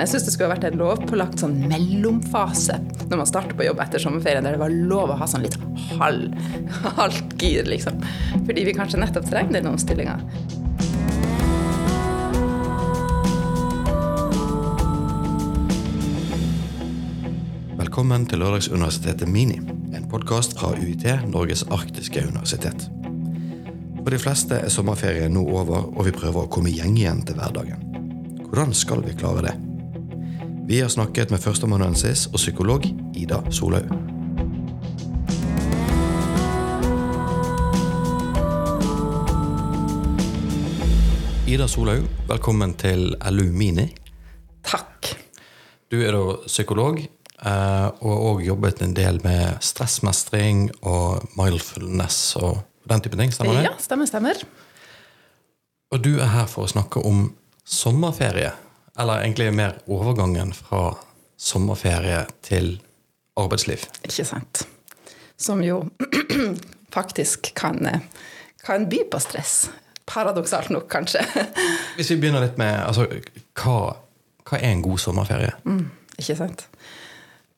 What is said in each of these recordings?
Jeg syns det skulle vært en lovpålagt sånn mellomfase når man starter på jobb etter sommerferien, der det var lov å ha sånn litt halv, halvt gir, liksom. Fordi vi kanskje nettopp trenger den omstillinga. Velkommen til Lørdagsuniversitetet Mini, en podkast fra UiT, Norges arktiske universitet. For de fleste er sommerferien nå over, og vi prøver å komme i gjeng igjen til hverdagen. Hvordan skal vi klare det? Vi har snakket med førsteamanuensis og psykolog Ida Solhaug. Ida Solhaug, velkommen til LU Mini. Takk. Du er da psykolog, og har òg jobbet en del med stressmestring og mindfulness og den type ting. Stemmer det? Ja, stemmer, stemmer. Og du er her for å snakke om sommerferie. Eller egentlig mer overgangen fra sommerferie til arbeidsliv. Ikke sant. Som jo faktisk kan, eh, kan by på stress. Paradoksalt nok, kanskje. Hvis vi begynner litt med altså, hva, hva er en god sommerferie? Mm, ikke sant.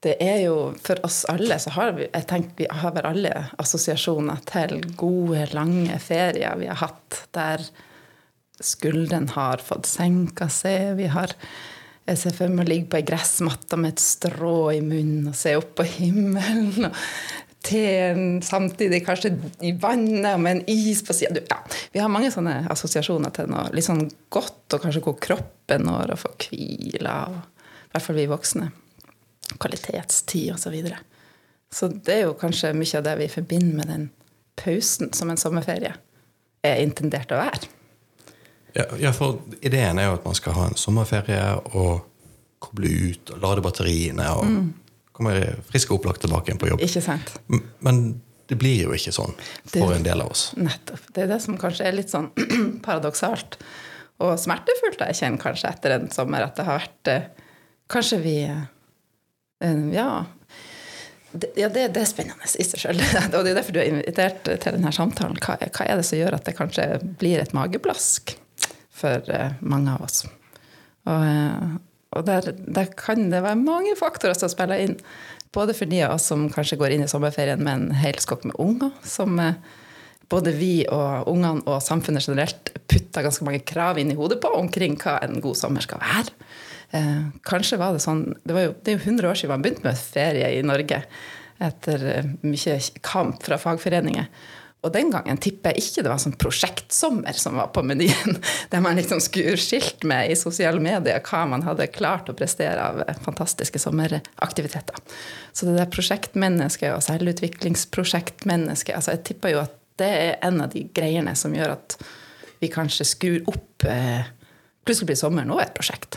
Det er jo For oss alle så har vi jeg tenker, vi har vel alle assosiasjoner til gode, lange ferier vi har hatt der skulderen har fått senka seg. Vi har jeg ser for meg å ligge på ei gressmatte med et strå i munnen og se opp på himmelen. og Teen samtidig kanskje i vannet og med en is på sida. Ja, vi har mange sånne assosiasjoner til noe litt sånn godt, og kanskje hvor kroppen når og får hvile. I hvert fall vi voksne. Kvalitetstid osv. Så, videre. så det er jo kanskje mye av det vi forbinder med den pausen som en sommerferie er intendert å være. Ja, ja, for ideen er jo at man skal ha en sommerferie og koble ut og lade batteriene og mm. komme frisk og opplagt tilbake igjen på jobb. Ikke sant? Men det blir jo ikke sånn for det, en del av oss. Nettopp. Det er det som kanskje er litt sånn paradoksalt og smertefullt jeg kjenner kanskje etter en sommer at det har vært eh, Kanskje vi eh, Ja. Det, ja, det, det, er spennende i seg sjøl. Og det er derfor du er invitert til denne samtalen. Hva, hva er det som gjør at det kanskje blir et mageplask? For eh, mange av oss. Og, eh, og der, der, kan det være mange faktorer som spiller inn. Både for de av oss som kanskje går inn i sommerferien med en hel skokk med unger, som eh, både vi og ungene og samfunnet generelt putter ganske mange krav inn i hodet på omkring hva en god sommer skal være. Eh, kanskje var det sånn Det, var jo, det er jo 100 år siden man begynte med ferie i Norge etter mye kamp fra fagforeninger. Og den gangen tipper jeg ikke det var sånn prosjektsommer som var på menyen, der man liksom skulle skilt med i sosiale medier hva man hadde klart å prestere av fantastiske sommeraktiviteter. Så det der prosjektmennesket og selvutviklingsprosjektmennesket altså Jeg tipper jo at det er en av de greiene som gjør at vi kanskje skrur opp eh, Plutselig blir sommeren òg et prosjekt.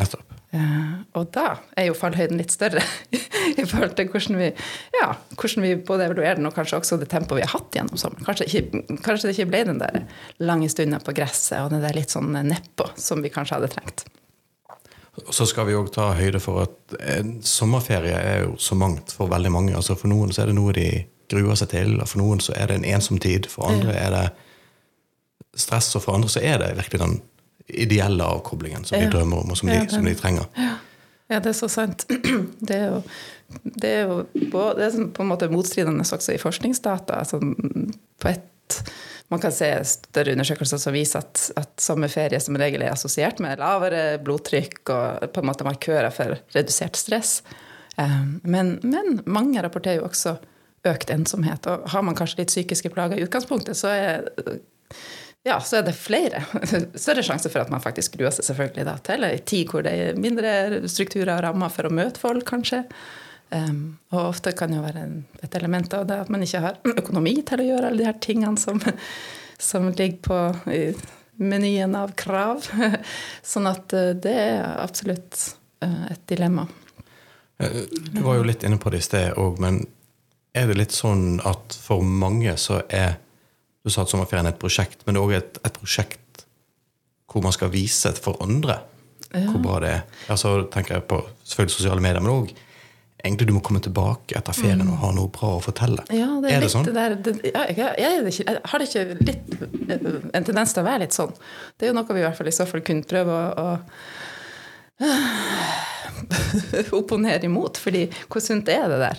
Nettopp. Uh, og da er jo fallhøyden litt større i forhold til hvordan vi, ja, hvordan vi både evaluerer den, og kanskje også det tempoet vi har hatt gjennom sommeren. Kanskje, ikke, kanskje, det ikke ble den der lange stunden på gresset og det der litt sånn nedpå som vi kanskje hadde trengt. Og så skal vi òg ta høyde for at en sommerferie er jo så mangt for veldig mange. Altså For noen så er det noe de gruer seg til, og for noen så er det en ensom tid. For andre er det stress, og for andre så er det virkelig den ideelle avkoblingen som de drømmer om, og som de, som de trenger. Ja. det er så sant. Det er jo, det er jo det er sånn på en måte motstridende også i forskningsdata. Altså på et, man kan se større undersøkelser som viser at, at sommerferie som regel er assosiert med lavere blodtrykk og på en måte markører for redusert stress. Um, men, men mange rapporterer jo også økt ensomhet. Og har man kanskje litt psykiske plager i utgangspunktet, så er ja, så er det flere. Større sjanse for at man faktisk gruer seg selvfølgelig da, til ei tid hvor det er mindre strukturer og rammer for å møte folk, kanskje. Um, og ofte kan jo være et element av det at man ikke har økonomi til å gjøre alle de her tingene som, som ligger på menyen av krav. Sånn at eh, det er absolutt eh, et dilemma. Eh, du var jo litt inne på det i sted òg, men er det litt sånn at for mange så er du sa at sommerferien er et prosjekt, men det er òg et, et, prosjekt hvor man skal vise for andre ja. hvor bra det er. Altså, tenker jeg på selvfølgelig sosiale medier, men òg egentlig du må komme tilbake etter ferien mm. og ha noe bra å fortelle. Ja, det er, er det sånn? Det der, det, ja, jeg, jeg, jeg, har det ikke litt en tendens til å være litt sånn. Det er jo noe vi i hvert fall i så fall kunne prøve å, å opponere imot. fordi hvor sunt er det der?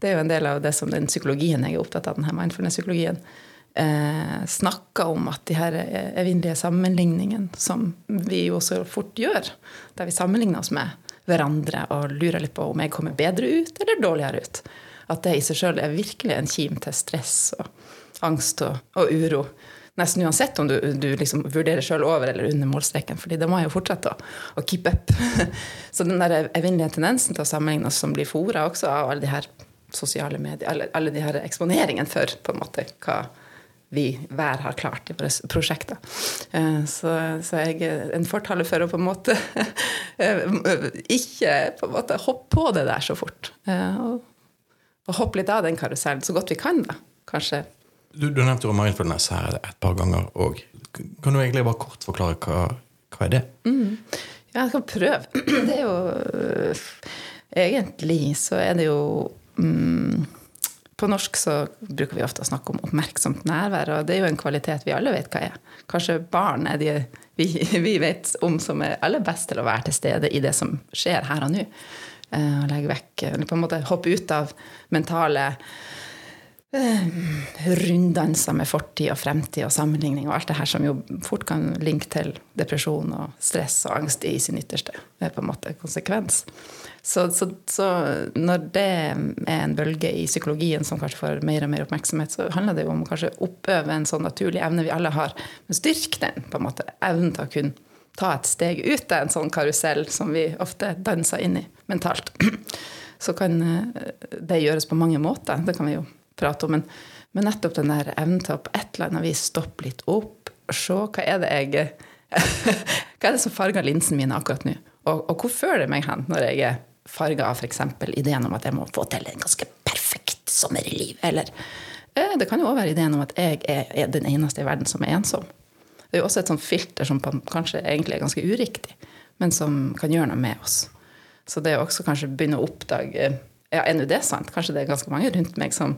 Det er jo en del av det som den psykologien jeg er opptatt av, denne mindfulness-psykologien, eh, snakka om at de her evinnelige sammenligningene som vi jo så fort gjør, der vi sammenligner oss med hverandre og lurer litt på om jeg kommer bedre ut eller dårligere ut, at det i seg sjøl er virkelig en kim til stress og angst og, og uro nesten uansett om du, du liksom vurderer sjøl over eller under målstreken, fordi da må jeg jo fortsette å, å keep up. Så den der evinnelige tendensen til å sammenligne oss som blir fora også av alle de her sosiale medier, alle, alle de her eksponeringene for på en måte hva vi hver har klart i våre prosjekter. Eh, så, så jeg er en fortaler for å på en måte ikke på en måte hoppe på det der så fort. Eh, og, og hoppe litt av den karusellen så godt vi kan, da. Kanskje du, du nevnte jo mindfulness her et par ganger òg. Kan du egentlig bare kort forklare hva, hva er det mm. Ja, jeg skal prøve. Det er jo Egentlig så er det jo um, På norsk så bruker vi ofte å snakke om oppmerksomt nærvær, og det er jo en kvalitet vi alle vet hva er. Kanskje barn er de vi, vi vet om som er aller best til å være til stede i det som skjer her og nå. Og legge vekk, eller på en måte hoppe ut av mentale Eh, runddanser med fortid og fremtid og sammenligning og alt det her som jo fort kan linke til depresjon og stress og angst i sin ytterste er på en måte konsekvens. Så, så, så, når det er en bølge i psykologien som kanskje får mer og mer oppmerksomhet, så handler det jo om kanskje oppøve en sånn naturlig evne vi alle har, men styrke den. på en måte, Evnen til å kunne ta et steg ut av en sånn karusell som vi ofte danser inn i mentalt. Så kan eh, det gjøres på mange måter. Det kan vi jo prate om. Men, men, nettopp den der evnen til å på et eller annet vis stoppe litt opp, og se hva er det jeg Hva er det som farger linsen min akkurat nå? Og, og hvor fører det meg hen når jeg er farga av f.eks. ideen om at jeg må få til en ganske perfekt sommer i livet? Eller eh, det kan jo òg være ideen om at jeg er, den eneste i verden som er ensom. Det er jo også et sånt filter som kanskje egentlig er ganske uriktig, men som kan gjøre noe med oss. Så det å også kanskje begynne å oppdage ja, er nå det sant? Kanskje det er ganske mange rundt meg som,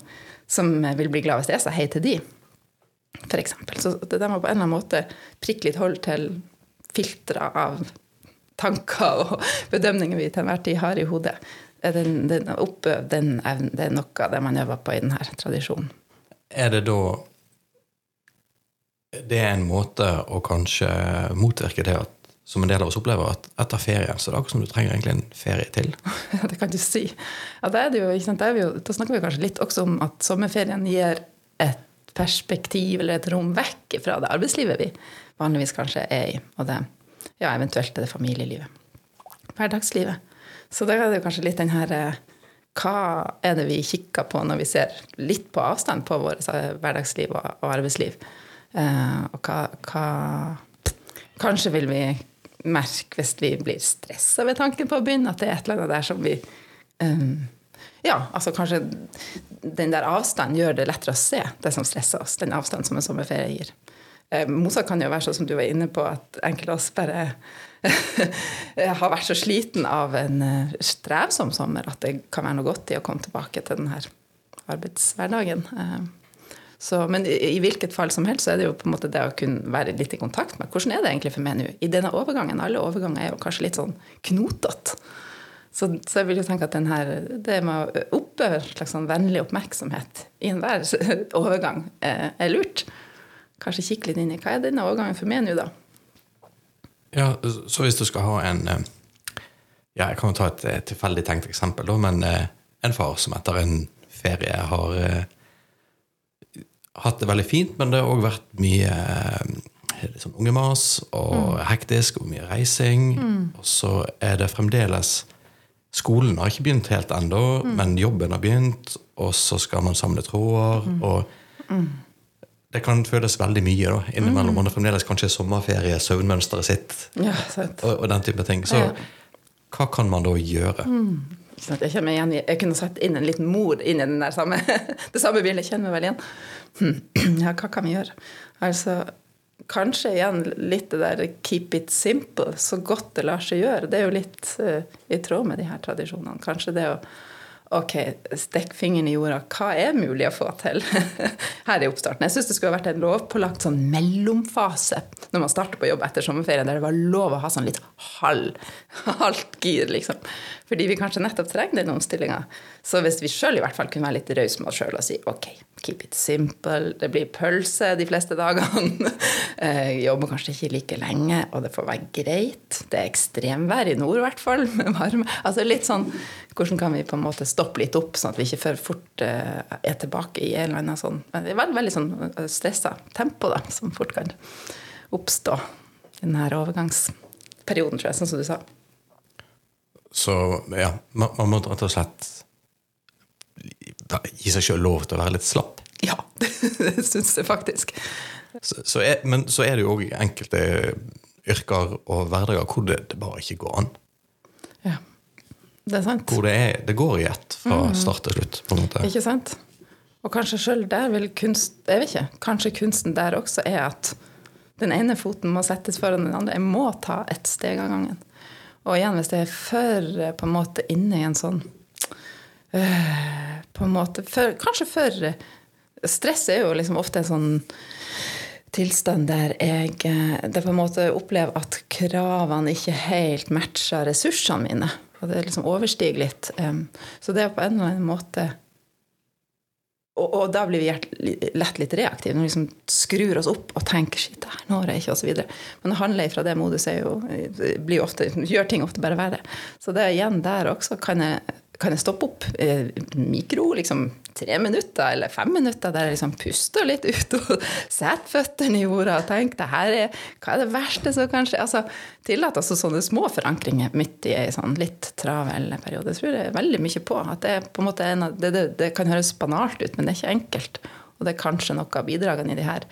som vil bli glad hvis jeg sa hei til de, f.eks. Så det der må på en eller annen måte prikke litt hold til filtre av tanker og bedømninger vi til enhver tid har i hodet. Den, den, oppøv den evnen, det er noe av det man øver på i denne tradisjonen. Er det da Det er en måte å kanskje motvirke det at som en del av oss opplever, at etter ferien så det akkurat som du trenger egentlig en ferie til. Det kan du si. Ja, da, jo, jo, da, snakker vi kanskje litt også om at sommerferien gir et perspektiv eller et rom vekk fra det arbeidslivet vi vanligvis kanskje er i, og det ja, eventuelt er det familielivet. Hverdagslivet. Så da er det kanskje litt den her eh, Hva er det vi kikker på når vi ser litt på avstand på vårt eh, hverdagsliv og arbeidsliv? Eh, og hva, hva Kanskje vil vi merke hvis vi blir stressa ved tanken på å begynne, at det er et eller annet der som vi um, Ja, altså kanskje den der avstanden gjør det lettere å se det som stresser oss. Den avstanden som en sommerferie gir. Eh, motsatt kan jo være sånn som du var inne på, at enkelte av oss bare har vært så sliten av en eh, strevsom sommer at det kan være noe godt i å komme tilbake til denne arbeidshverdagen. Eh, så, men i, i, hvilket fall som helst så er det jo på en måte det å kunne være litt i kontakt med hvordan er det egentlig for meg nå. I denne overgangen, alle overganger er jo kanskje litt sånn knotete. Så, så, jeg vil jo tenke at denne, det med å oppøve en slags sånn vennlig oppmerksomhet i enhver overgang er, er lurt. Kanskje kikke litt inn i hva er denne overgangen for meg nå, da? Ja, så hvis du skal ha en eh, Ja, jeg kan jo ta et tilfeldig tenkt eksempel, da, men eh, en far som etter en ferie har eh, hatt det veldig fint, men det har òg vært mye eh, sånn ungemas og mm. hektisk og mye reising. Mm. Og så er det fremdeles Skolen har ikke begynt helt ennå, mm. men jobben har begynt, og så skal man samle tråder. Mm. og mm. det kan føles veldig mye da, innimellom. Mm. Man har fremdeles kanskje sommerferie, søvnmønsteret sitt ja, og, og, den type ting. Så hva kan man da gjøre? Sånn jeg, igjen, jeg, kunne satt inn en liten mor inn i samme, det samme bildet. Jeg kjenner meg vel igjen. Ja, hva kan vi gjøre? Altså, kanskje igjen litt det der 'keep it simple', så godt det lar seg gjøre. Det er jo litt uh, i tråd med de her tradisjonene. Kanskje det å, Ok, stikk fingeren i jorda. Hva er mulig å få til her i oppstarten? Jeg syns det skulle vært en lovpålagt sånn mellomfase når man starter på jobb etter sommerferien, der det var lov å ha sånn litt halv, halvt gir, liksom. Fordi vi kanskje nettopp trenger den omstillinga. Så hvis vi sjøl i hvert fall kunne være litt rause med oss sjøl og si ok, keep it simple, det blir pølse de fleste dagene, jobber kanskje ikke like lenge, og det får være greit. Det er ekstremvær i nord i hvert fall, med varme. Altså litt sånn hvordan kan vi på en måte stoppe litt opp, sånn at vi ikke for fort uh, er tilbake i en eller annen sånn Det er veldig, veldig sånn stressa tempo da, som fort kan oppstå i denne overgangsperioden, tror jeg, sånn som du sa. Så ja, man, man må rett og slett gi seg sjøl lov til å være litt slapp. Ja, det syns jeg faktisk. Så, så er, men så er det jo òg enkelte yrker og hverdager hvor det, det bare ikke går an. Ja. Det er sant. Hvor det, er, det går i ett fra start til slutt. på en måte. Ikke sant? Og kanskje sjøl der vil kunst Jeg vet ikke. Kanskje kunsten der også er at den ene foten må settes foran den andre. Jeg må ta ett steg av gangen. Og igjen, hvis jeg er for på en måte inne i en sånn øh, på en måte for, Kanskje for Stress er jo liksom ofte en sånn tilstand der jeg der på en måte opplever at kravene ikke helt matcher ressursene mine. Og det liksom overstiger litt. Så det er på en eller annen måte og, og da blir vi lett litt reaktive. Når vi liksom skrur oss opp og tenker 'shit, det her når jeg ikke', osv. Men å handle fra det moduset jo, blir ofte, gjør ting ofte bare verre. Så det igjen der også kan jeg kan jeg stoppe opp eh, mikro, liksom tre minutter eller fem minutter, der jeg liksom puster litt ut og setter føttene i jorda og tenker det her er, hva er det verste som kan skje? Altså, Tillate altså sånne små forankringer midt i ei sånn litt travel periode. Jeg tror er veldig mye på. at Det, på en måte en, det, det, det kan høres banalt ut, men det er ikke enkelt. Og det er kanskje noe av bidragene i de her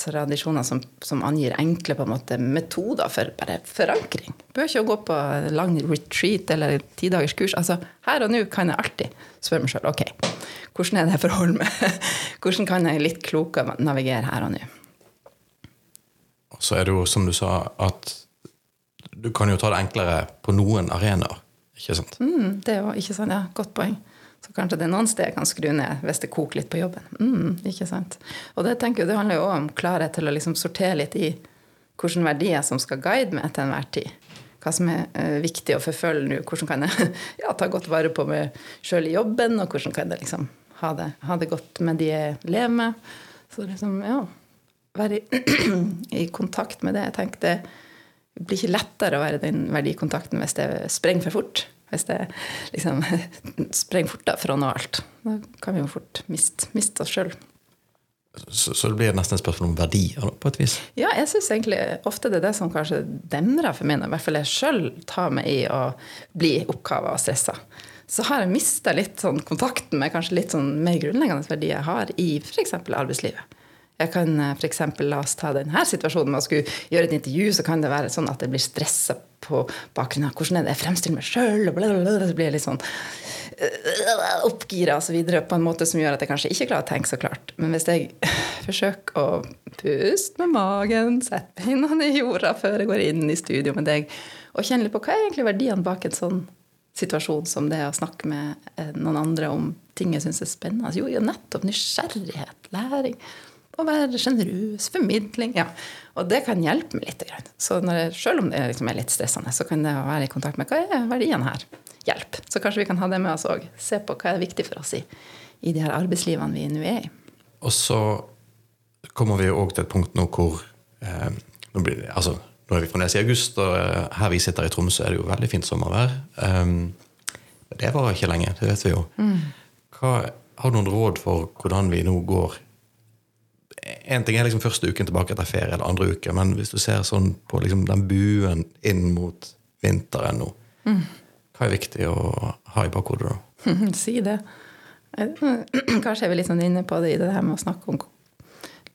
tradisjoner som, som, angir enkle måte, metoder for bare forankring. Bør ikke å gå på lang retreat eller tidagers kurs. Altså, her og nå kan jeg alltid spørre meg sjøl ok, hvordan er det jeg forholder meg? Hvordan kan jeg litt klokere navigere her og nå? Så er det jo, som du sa, at du kan jo ta det enklere på noen arenaer. Ikke sant? Mm, det jo ikke sant, ja. Godt poeng. Kanskje det er noen steder jeg kan skru ned hvis det koker litt på jobben. Mm, ikke sant? Og det, tenker det handler jo òg om klarhet til å liksom sortere litt i hvilke verdier som skal guide meg til enhver tid. Hva som er uh, viktig å forfølge nå. Hvordan kan jeg ja, ta godt vare på meg sjøl i jobben, og hvordan kan jeg liksom ha det, ha det godt med de jeg lever med. Så liksom, ja Være i, i kontakt med det. Jeg tenker det blir ikke lettere å være i den verdikontakten hvis det sprenger for fort. Hvis det liksom sprenger fort fra nå alt. Da kan vi jo fort miste, miste oss sjøl. Så, så, det blir nesten et spørsmål om verdier, på et vis? Ja, jeg syns egentlig ofte det er det som kanskje demrer for meg, i hvert fall jeg sjøl tar meg i å bli oppkava og stressa. Så har jeg mista litt sånn kontakten med kanskje litt sånn mer grunnleggende verdier jeg har i f.eks. arbeidslivet. Jeg kan for f.eks. la oss ta denne situasjonen med å skulle gjøre et intervju, så kan det være sånn at jeg blir stressa på bakgrunn av hvordan jeg fremstiller meg sjøl, og så blir jeg litt sånn øh, oppgira osv. på en måte som gjør at jeg kanskje ikke klarer å tenke så klart. Men hvis jeg forsøker å puste med magen, sette beina i jorda før jeg går inn i studio med deg, og kjenne litt på hva er egentlig verdiene bak en sånn situasjon som det å snakke med eh, noen andre om ting jeg syns er spennende. Jo, jo, nettopp nysgjerrighet, læring å være sjenerøs, formidling. Ja. Og det kan hjelpe meg litt. Så jeg, selv om det liksom er litt stressende, så kan det være i kontakt med hva er verdien her. Hjelp. Så kanskje vi kan ha det med oss òg. Se på hva er viktig for oss i, i de her arbeidslivene vi nå er i. Og så kommer vi òg til et punkt nå hvor eh, nå, blir, altså, nå, er vi fremdeles i august, og eh, her vi sitter i Tromsø, er det jo veldig fint sommervær. Um, det varer ikke lenge, det vet vi jo. Mm. Hva, har du noen råd for hvordan vi nå går en ting er liksom første uken tilbake etter ferie, eller andre uke, men hvis du ser sånn på liksom den buen inn mot vinteren nå, mm. hva er viktig å ha i bakhodet da? si det. Kanskje er vi litt sånn inne på det i det her med å snakke om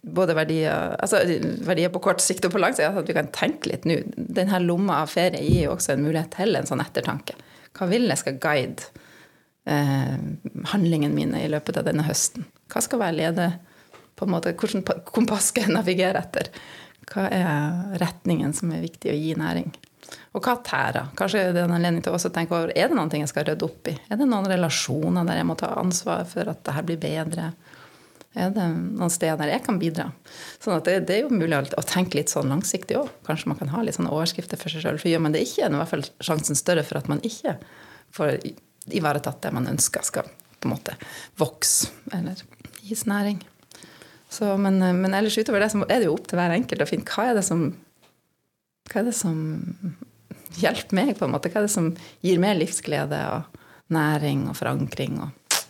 både verdier, altså verdier på kort sikt og på lang sikt. At vi kan tenke litt nå. Denne lomma av ferie gir jo også en mulighet til en sånn ettertanke. Hva vil jeg skal guide eh, handlingene mine i løpet av denne høsten? Hva skal være lede på en måte, hvordan kompass skal jeg navigere etter? Hva er retningen som er viktig å gi næring? Og hva tærer? Kanskje det er en anledning til å tenke over er det noen ting jeg skal rydde opp i. Er det noen relasjoner der jeg må ta ansvar for at det her blir bedre? Er det noen steder der jeg kan bidra? Sånn at det, det er jo mulig å, tenke litt sånn langsiktig òg. Kanskje man kan ha litt sånne overskrifter for seg sjøl. For gjør man det ikke, er i hvert fall sjansen større for at man ikke får ivaretatt det man ønsker skal på en måte vokse eller gis næring. Så, men, men, ellers utover det så er det jo opp til hver enkelt å finne hva er det som hva er det som hjelper meg, på en måte? Hva er det som gir mer livsglede og næring og forankring? Og,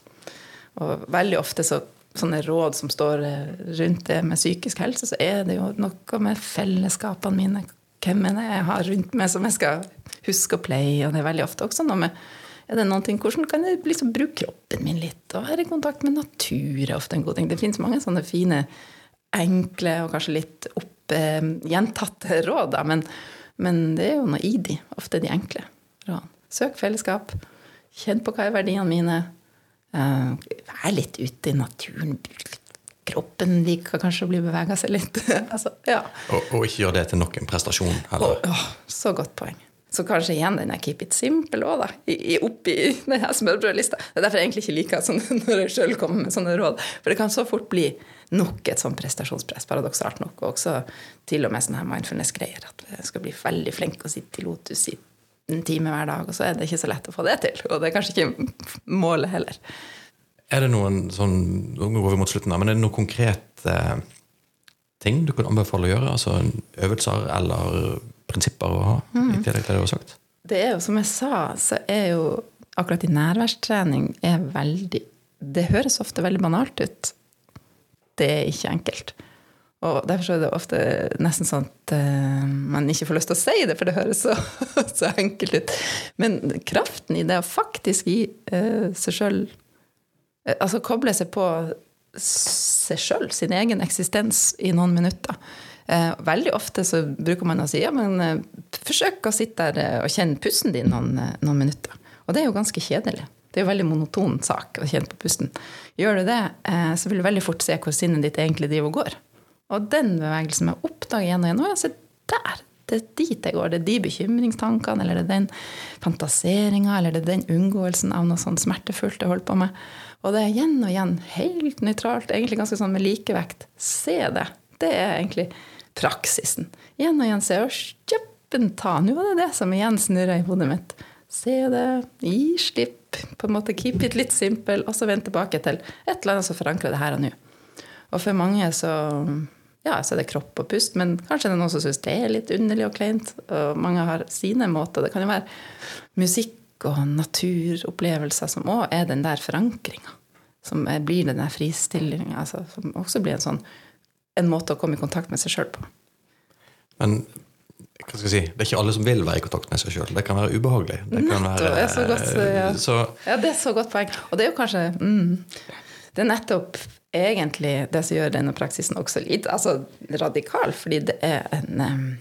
og veldig ofte så sånne råd som står rundt det med psykisk helse, så er det jo noe med fellesskapene mine. Hvem er det jeg har rundt meg som jeg skal huske å pleie? Og det er veldig ofte også noe med er det noen ting, Hvordan kan jeg liksom bruke kroppen min litt? Og være i kontakt med natur er ofte en god ting. Det finnes mange sånne fine, enkle og kanskje litt opp, eh, gjentatte råd, da, men, men, det er jo noe i de, ofte de enkle rådene. Søk fellesskap. Kjenn på hva er verdiene mine. Uh, vær litt ute i naturen. Kroppen liker kanskje å bli bevega seg litt. altså, ja. og, og, ikke gjøre det til nok en prestasjon heller. Oh, oh, så godt poeng. Så kanskje igjen den er keep it simple òg, da. I, oppi denne smørbrødlista. Det er derfor jeg egentlig ikke liker sånn når jeg sjøl kommer med sånne råd. For det kan så fort bli nok et sånn prestasjonspress, paradoksalt nok. Og også til og med sånne her mindfulness-greier. At jeg skal bli veldig flink og sitte i lotus i en time hver dag, og så er det ikke så lett å få det til. Og det er kanskje ikke målet heller. Er det noen sånn, Nå går vi mot slutten, men er det noen konkrete eh, ting du kan anbefale å gjøre? Altså øvelser eller prinsipper å ha, mm. i tillegg til det du har sagt? Det er jo som jeg sa, så er jo akkurat i nærværstrening er veldig Det høres ofte veldig banalt ut. Det er ikke enkelt. Og derfor er det ofte nesten sånn at uh, man ikke får lyst til å si det, for det høres så, så enkelt ut. Men kraften i det å faktisk gi uh, seg sjøl uh, Altså koble seg på seg sjøl, sin egen eksistens, i noen minutter. Veldig ofte så bruker man å si ja, men forsøk å sitte der og kjenne pusten din noen, noen minutter. Og det er jo ganske kjedelig. Det er jo veldig monoton sak å kjenne på pusten. Gjør du det, så vil du veldig fort se hvor sinnet ditt egentlig driver og går. Og den bevegelsen med å oppdage igjen og igjen og se der, det er dit jeg går. Det er de bekymringstankene, eller det er den fantaseringa, eller det er den unngåelsen av noe sånn smertefullt jeg holder på med. Og det er igjen og igjen helt nøytralt, egentlig ganske sånn med likevekt. Se det. Det er egentlig praksisen. Igjen og igjen ser og kjøppen ta. Nå var det det som igjen snurra i hodet mitt. Se det, gi slipp, på en måte keep it litt simple, og så vend tilbake til et eller annet som forankrer det her og nå. Og for mange så ja, så er det kropp og pust, men kanskje det er noen som syns det er litt underlig og kleint. Og mange har sine måter. Det kan jo være musikk og naturopplevelser som òg er den der forankringa. Som blir den der fristillinga. Altså, som også blir en sånn en måte å komme i kontakt med seg sjøl på. Men hva skal jeg si, det er ikke alle som vil være i kontakt med seg sjøl. Det kan være ubehagelig. Det kan være, det er så godt, ja. Så, ja, det er så godt poeng. Og det er jo kanskje mm, Det er nettopp egentlig det som gjør denne praksisen også litt altså, radikal, fordi det er en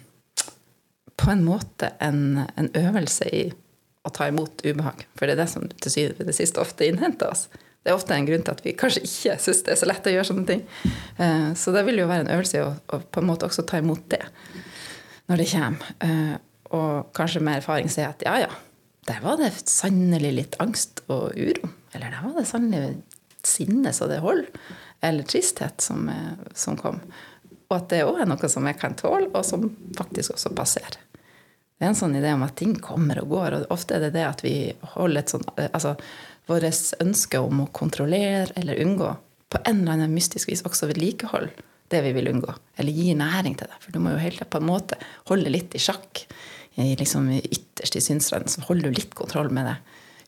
På en måte en, en, øvelse i å ta imot ubehag. For det er det som til syvende og sist ofte innhenter oss. Det er ofte en grunn til at vi kanskje ikke syns det er så lett å gjøre sånne ting. Eh, så det vil jo være en øvelse å, å på en måte også ta imot det når det kommer. Eh, og kanskje med erfaring si at ja, ja, der var det sannelig litt angst og uro. Eller der var det sannelig sinne så det holder eller tristhet som, eh, som kom. Og at det òg er noe som jeg kan tåle, og som faktisk også passerer. Det er en sånn idé om at ting kommer og går, og ofte er det det at vi holder et sånn Altså vårt ønske om å kontrollere eller unngå på en eller annen mystisk vis også vedlikeholde det vi vil unngå. Eller gi næring til det. For du må jo helt på en måte holde litt i sjakk. I liksom ytterst i synsranden så holder du litt kontroll med det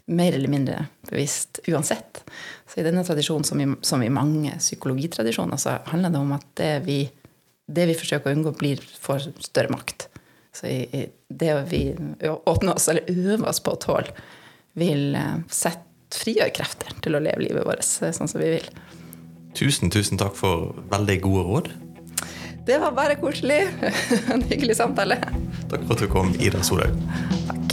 mer eller mindre bevisst uansett. Så i denne tradisjonen, som i, som i mange psykologitradisjoner, så handler det om at det vi, det vi forsøker å unngå, blir for større makt. Så i, i det vi åpner oss, eller øver oss på å tåle, vil eh, sette, frigjøre krefter til å leve livet vårt eh, sånn som vi vil. Tusen, tusen takk for veldig gode råd. Det var bare koselig. En hyggelig samtale. Takk for at du kom, Ida Solhaug.